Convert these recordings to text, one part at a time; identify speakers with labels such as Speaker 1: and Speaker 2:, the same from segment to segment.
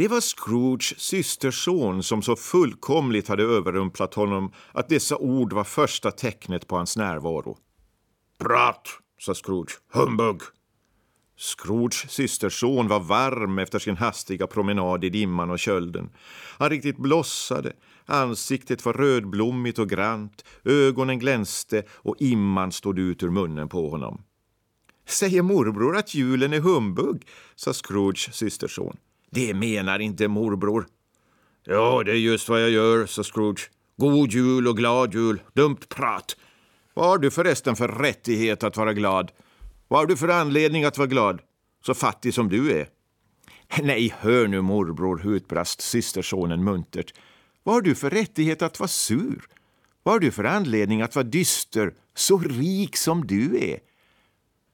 Speaker 1: Det var Scrooges systerson som så fullkomligt hade överrumplat honom att dessa ord var första tecknet på hans närvaro. Prat, sa Scrooge. Humbug! Scrooges systerson var varm efter sin hastiga promenad i dimman och kölden. Han riktigt blossade, ansiktet var rödblommigt och grant, ögonen glänste och imman stod ut ur munnen på honom. Säger morbror att julen är humbug, sa Scrooges systerson. Det menar inte morbror. Ja, det är just vad jag gör, sa Scrooge. God jul och glad jul. Dumt prat. Vad har du förresten för rättighet att vara glad? Vad har du för anledning att vara glad? Så fattig som du är. Nej, hör nu morbror, utbrast systersonen muntert. Vad har du för rättighet att vara sur? Vad har du för anledning att vara dyster, så rik som du är?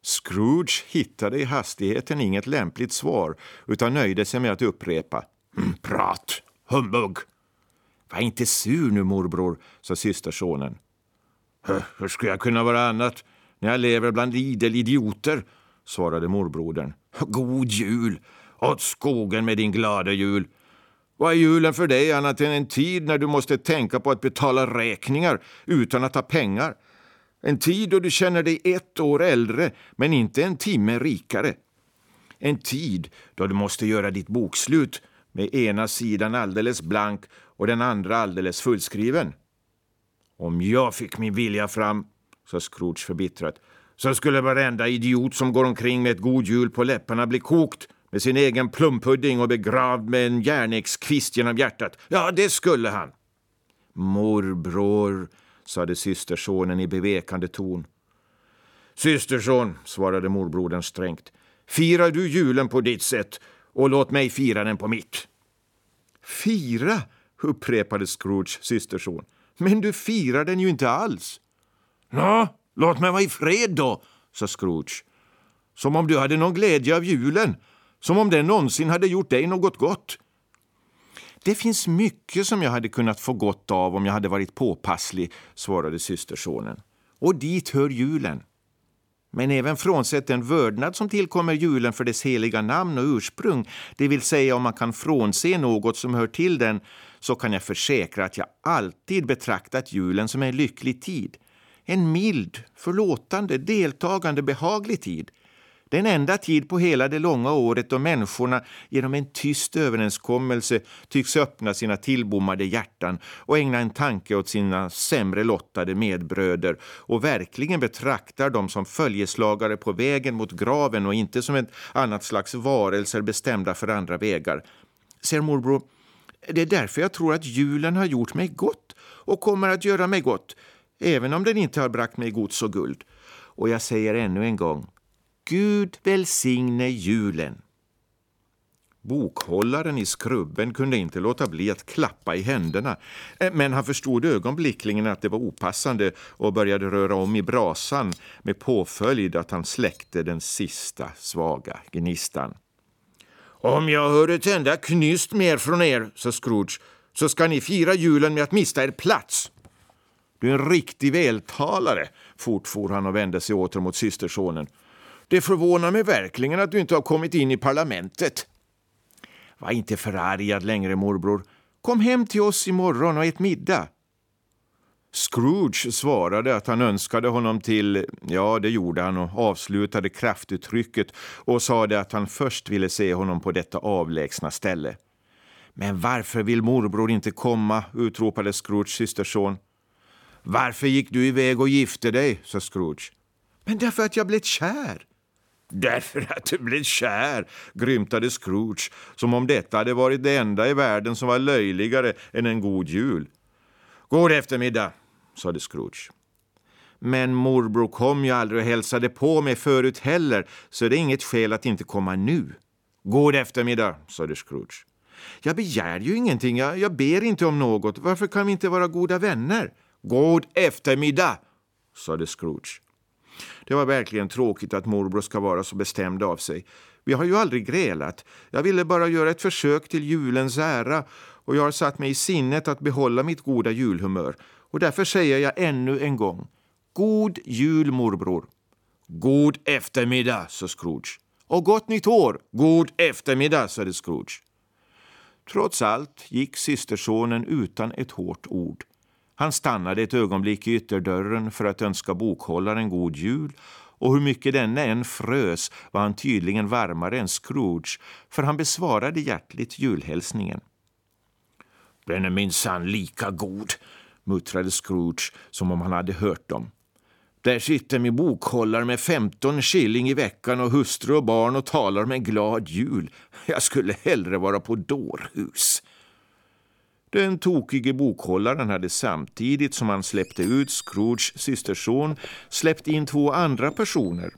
Speaker 1: Scrooge hittade i hastigheten inget lämpligt svar utan nöjde sig med att upprepa. Mm, prat! Humbug! Var inte sur nu, morbror, sa systersonen. Hur skulle jag kunna vara annat när jag lever bland idel idioter? svarade morbrodern. God jul! Åt skogen med din glada jul! Vad är julen för dig annat än en tid när du måste tänka på att betala räkningar utan att ha pengar? En tid då du känner dig ett år äldre, men inte en timme rikare. En tid då du måste göra ditt bokslut med ena sidan alldeles blank och den andra alldeles fullskriven. Om jag fick min vilja fram, sa Scrooge förbittrat, så skulle varenda idiot som går omkring med ett god jul på läpparna bli kokt med sin egen plumpudding och begravd med en järnekskvist genom hjärtat. Ja, det skulle han. Morbror, sade systersonen i bevekande ton. Systerson, svarade morbrodern strängt, firar du julen på ditt sätt och låt mig fira den på mitt. Fira? upprepade Scrooge systerson. Men du firar den ju inte alls. Nå, låt mig vara i fred då, sa Scrooge. Som om du hade någon glädje av julen, som om den någonsin hade gjort dig något gott. Det finns mycket som jag hade kunnat få gott av om jag hade varit påpasslig, svarade systersonen. Och dit hör julen. Men även frånsett den vördnad som tillkommer julen för dess heliga namn och ursprung, det vill säga om man kan frånse något som hör till den, så kan jag försäkra att jag alltid betraktat julen som en lycklig tid. En mild, förlåtande, deltagande, behaglig tid. Den enda tid på hela det långa året då människorna genom en tyst överenskommelse tycks öppna sina tillbommade hjärtan och ägna en tanke åt sina sämre lottade medbröder och verkligen betraktar dem som följeslagare på vägen mot graven och inte som ett annat slags varelser bestämda för andra vägar. Ser morbror, det är därför jag tror att julen har gjort mig gott och kommer att göra mig gott, även om den inte har bragt mig gods och guld. Och jag säger ännu en gång, Gud välsigne julen. Bokhållaren i skrubben kunde inte låta bli att klappa i händerna eh, men han förstod ögonblickligen att det var opassande och började röra om i brasan med påföljd att han släckte den sista svaga gnistan. Om jag hör ett enda knyst mer från er, sa Scrooge, så ska ni fira julen med att mista er plats. Du är en riktig vältalare, fortfor han och vände sig åter mot systersonen. Det förvånar mig verkligen att du inte har kommit in i parlamentet. Var inte förargad längre, morbror. Kom hem till oss imorgon och ät middag. Scrooge svarade att han önskade honom till, ja det gjorde han och avslutade kraftuttrycket och sade att han först ville se honom på detta avlägsna ställe. Men varför vill morbror inte komma? utropade Scrooges systerson. Varför gick du iväg och gifte dig? sa Scrooge. Men därför att jag blev kär. Därför att du blev kär, grymtade Scrooge som om detta hade varit det enda i världen som var löjligare än en god jul. God eftermiddag, sade Scrooge. Men morbror kom ju aldrig och hälsade på mig förut heller, så det är inget skäl att inte komma nu. God eftermiddag, sade Scrooge. Jag begär ju ingenting, jag, jag ber inte om något. Varför kan vi inte vara goda vänner? God eftermiddag, sade Scrooge. Det var verkligen tråkigt att morbror ska vara så bestämd av sig. Vi har ju aldrig grälat. Jag ville bara göra ett försök till julens ära och jag har satt mig i sinnet att behålla mitt goda julhumör. Och därför säger jag ännu en gång. God jul morbror. God eftermiddag, sa Scrooge. Och gott nytt år. God eftermiddag, sade Scrooge. Trots allt gick systersonen utan ett hårt ord. Han stannade ett ögonblick i ytterdörren för att önska bokhållaren god jul och hur mycket denne än frös var han tydligen varmare än Scrooge för han besvarade hjärtligt julhälsningen. Den är minsann lika god, muttrade Scrooge som om han hade hört dem. Där sitter min bokhållare med 15 shilling i veckan och hustru och barn och talar om en glad jul. Jag skulle hellre vara på dårhus. Den tokige bokhållaren hade samtidigt som han släppte ut Scrooges systerson släppt in två andra personer.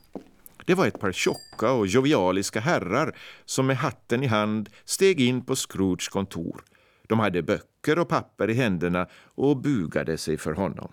Speaker 1: Det var ett par tjocka och jovialiska herrar som med hatten i hand steg in på Scrooges kontor. De hade böcker och papper i händerna och bugade sig för honom.